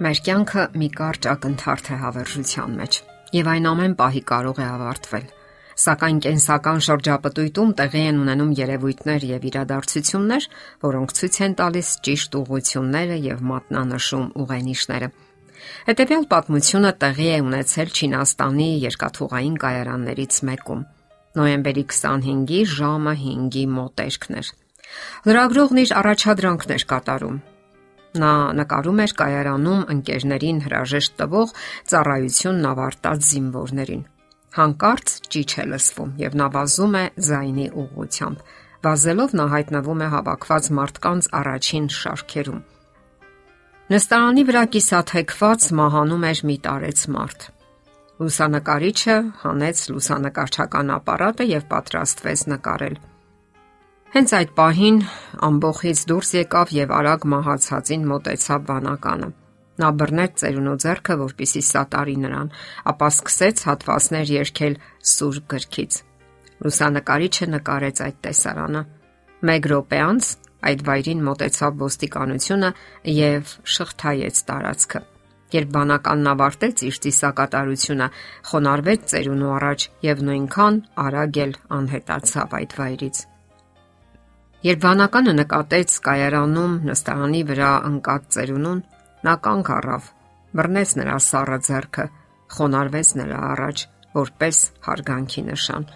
Մեր կյանքը մի կարճ ակնթարթ է հավերժության մեջ, եւ այն ամեն պահի կարող է ավարտվել։ Սակայն կենսական շրջապտույտում տեղի են ունենում երևույթներ եւ իրադարձություններ, որոնք ցույց են տալիս ճիշտ ուղությունները եւ մատնանշում ուղենիշները։ Հետևյալ պատմությունը տեղի է ունեցել Չինաստանի երկաթուղային կայարաններից մեկում։ Նոյեմբերի 25-ի ժամը 5-ի մոտերքն էր։ Լրագրողն իր առաջադրանքն էր կատարում Նա նկարում էր կայարանում ընկերներին հրաժեշտ տվող ծառայությունն ավարտած զինվորներին։ Հանկարծ ճիչ է լսվում եւ նա վազում է զայնի ուղությամբ։ Վազելով նա հայտնվում է հավաքված մարդկանց առաջին շարքերում։ Նստարանի վրա կիսաթեքված մահանում էր մի տարեց մարդ։ Լուսանկարիչը հանեց լուսանկարչական ապարատը եւ պատրաստվեց նկարել։ Հենց այդ պահին ամբողից դուրս եկավ եւ արագ մահացածին մոտեցավ վանականը։ Նա բռնեց ծերունու ձեռքը, որպիսի սատարի նրան, ապա սկսեց հատվածներ երգել սուր գրքից։ Լուսանկարիչը նկարեց այդ տեսարանը։ Մեկ րոպե անց այդ վայրին մոտեցավ ոստիկանությունը եւ շղթայեց տարածքը։ Երբ բանականն ավարտեց իր ծիսակատարությունը, խոնարհվեց ծերունու առաջ եւ նույնքան արագ էլ անհետացավ այդ վայրից։ Երբ վանականը նկատեց կայարանում նստարանի վրա ընկած ծերունուն, նա կանգ առավ, բռնեց նրա սառը ձեռքը, խոնարհվեց նրա առաջ, որպես հարգանքի նշան։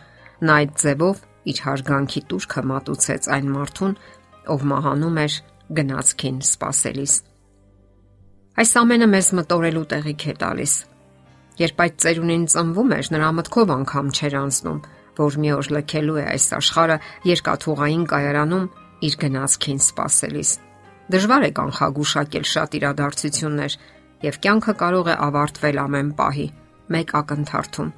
Նա այդ ձևով իր հարգանքի տուրքը մատուցեց այն մարդուն, ով մահանում էր գնացքին սпасելիս։ Այս ամենը մեզ մտորելու տեղիք է տալիս։ Երբ այդ ծերունին ծնվում էր, նրա մտքով անգամ չեր անցնում, որ մի օր լքելու է այս աշխարը երկաթուղային կայարանում իր գնացքին սпасելիս։ Դժվար է կանխագուշակել շատ իրադարձություններ, եւ կյանքը կարող է ավարտվել ամեն պահի մեկ ակնթարթում։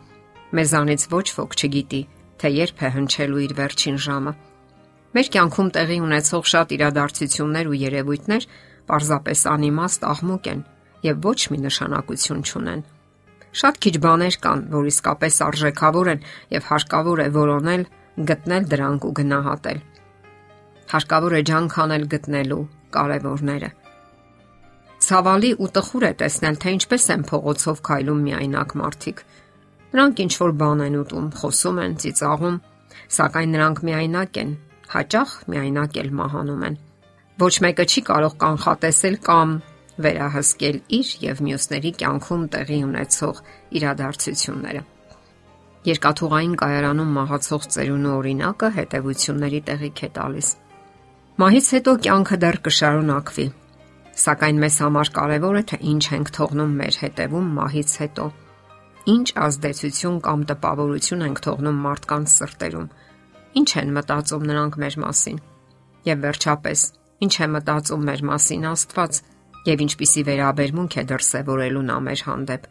Մեզանից ոչ ոք չգիտի, թե երբ է հնչելու իր վերջին ժամը։ Մեր կյանքում տեղի ունեցող շատ իրադարձություններ ու երևույթներ պարզապես անիմաստ աղմուկ են եւ ոչ մի նշանակություն չունեն։ Շատ քիչ բաներ կան, որ իսկապես արժեքավոր են եւ հարկավոր է որոնել, գտնել դրանք ու գնահատել։ Հարկավոր է ջանք անել գտնելու կարևորները։ Ցավալի ու տխուր է տեսնել, թե ինչպես են փողոցով քայլում միայնակ մարդիկ։ Նրանք ինչ որ բան են ուտում, խոսում են, ծիծաղում, սակայն նրանք միայնակ են, հաճախ միայնակ էլ մահանում են։ Ոչ մեկը չի կարող կանխատեսել կամ վերահսկել իր եւ մյուսների կյանքում տեղի ունեցող իրադարձությունները։ Երկաթուղային կայարանում մահացող ծերունու օրինակը հետևությունների տեղիք է տալիս։ Մահից հետո կյանքը դեռ կշարունակվի, սակայն մեզ համար կարևոր է թե ինչ ենք թողնում մեր հետևում մահից հետո։ Ինչ ազդեցություն կամ տպավորություն ենք թողնում մարդկանց սրտերում։ Ինչ են մտածում նրանք մեր մասին։ Եվ վերջապես, ինչ է մտածում մեր մասին Աստված եւ ինչպիսի վերաբերմունք է դրսեւորելու նա մեր հանդեպ։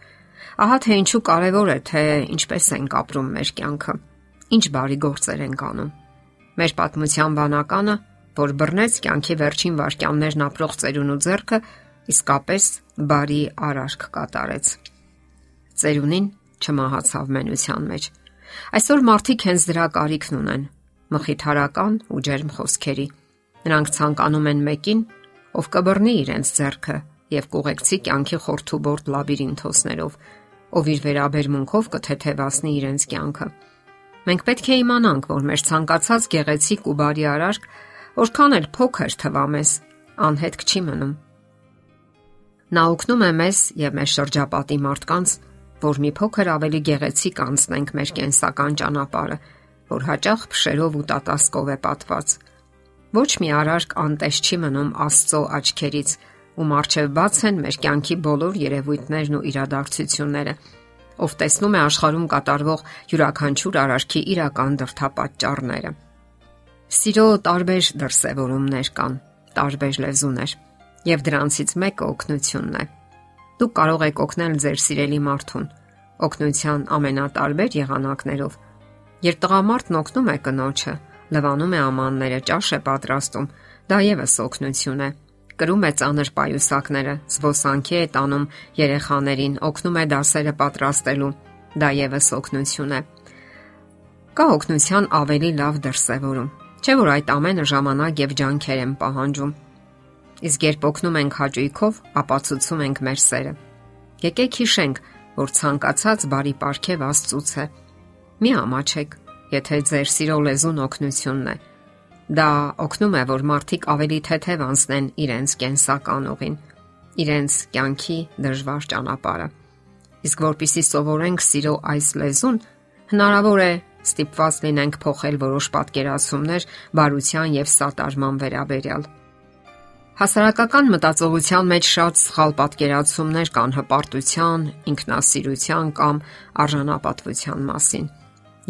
Ահա թե ինչու կարևոր է թե ինչպես ենք ապրում մեր կյանքը։ Ինչ բարի գործեր ենք անում։ Մեր պատմության բանականը, որ բռնեց կյանքի վերջին վարքյաններն ապրող ծերունու ձեռքը, իսկապես բարի արարք կատարեց։ Ծերունին չմահացավ մենության մեջ։ Այսօր մարդիկ հենց դրա կարիքն ունեն՝ մխիթարական ու ջերմ խոսքերի։ Նրանք ցանկանում են մեկին, ով կբռնի իրենց ձեռքը եւ կուղեկցի կյանքի խորթուբորտ լաբիրինթոսներով, ով իր վերաբերմունքով կթեթևացնի իրենց կյանքը։ Մենք պետք է իմանանք, որ մեր ցանկացած գեղեցիկ ու բարի արարք, որքան էլ փոքր թվա մեզ, անհետք չի մնում։ Նա օգնում է մեզ եւ մեր շրջապատի մարդկանց, որ մի փոքր ավելի գեղեցիկ անցնենք մեր կենսական ճանապարհը, որ հաճախ փշերով ու տատասկով է պատված Ոչ մի արարք անտես չի մնում Աստծո աչքերից, ու մարչև բաց են մեր կյանքի բոլոր երևույթներն ու իրադարձությունները, ով տեսնում է աշխարհում կատարվող յուրաքանչյուր արարքի իրական դրթապաճառները։ Սիրո տարբեր դրսևորումներ կան, տարբեր լեզուներ, եւ դրանցից մեկը օգնությունն է։ Դուք կարող եք օգնել ձեր սիրելի մարդուն օգնության ամենատարբեր եղանակներով։ Երբ տղամարդն օգնում է կնոջը, լվանում է ամանները, ճաշ է պատրաստում, դա եւս օգնություն է։ Կրում է ծանր պայուսակները, զբոսանքի է տանում երեխաներին, օգնում է դասերը պատրաստելու, դա եւս օգնություն է։ Կա օգնության ավելի լավ դրսևորում։ Չէ՞ որ այդ ամենը ժամանակ եւ ջանքեր են պահանջում։ Իսկ երբ օգնում ենք հաճույքով, ապացուցում ենք մեր սերը։ Եկեք հիշենք, որ ցանկացած բարի պարգև Աստծուց է։ Մի ամաչեք, եթե ձեր սիրո լեզուն օգնությունն է։ Դա օգնում է, որ մարդիկ ավելի թեթև անցնեն իրենց կենսական ուղին, իրենց կյանքի դժվար ճանապարհը։ Իսկ որpիսի սովորենք սիրո այս լեզուն, հնարավոր է ստիպված լինենք փոխել որոշ պատկերացումներ բարության եւ սատարման վերաբերյալ։ Հասարակական մտածողության մեջ շատ սխալ պատկերացումներ կան հպարտության, ինքնասիրության կամ արժանապատվության մասին,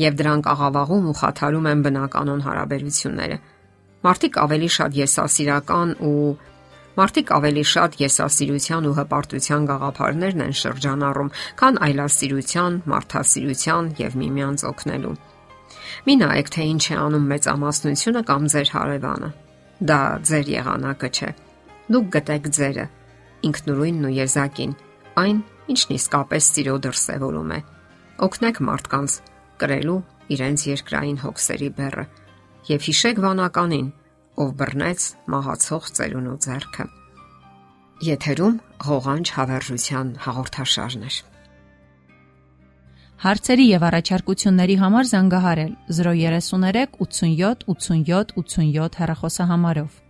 եւ դրանք աղավաղում ու խաթարում են բնականon հարաբերությունները։ Մարդիկ ավելի շատ եսասիրական ու Մարդիկ ավելի շատ եսասիրության ու հպարտության գաղափարներն են շրջանառում, քան այլասիրության, մարդասիրության եւ միմյանց օգնելու։ Մի նայեք, թե ինչ է անում մեծամասնությունը կամ ձեր հարևանը։ Դա ձեր եղանակը չէ։ Դուք գտեք ձերը, ինքնուրույնն ու եզակին, այն, ինչն իսկապես սիրո դրսևորում է։ Օգնեք մարդկանց կրելու իրենց երկրային հոգսերի բեռը եւ հիշեք վանականին, ով բռնեց մահացող ծերունու ձեռքը։ Եթերում հողանջ հավերժության հաղորդաշարն է։ Հարցերի եւ առաջարկությունների համար զանգահարել 033 87 87 87 հեռախոսահամարով։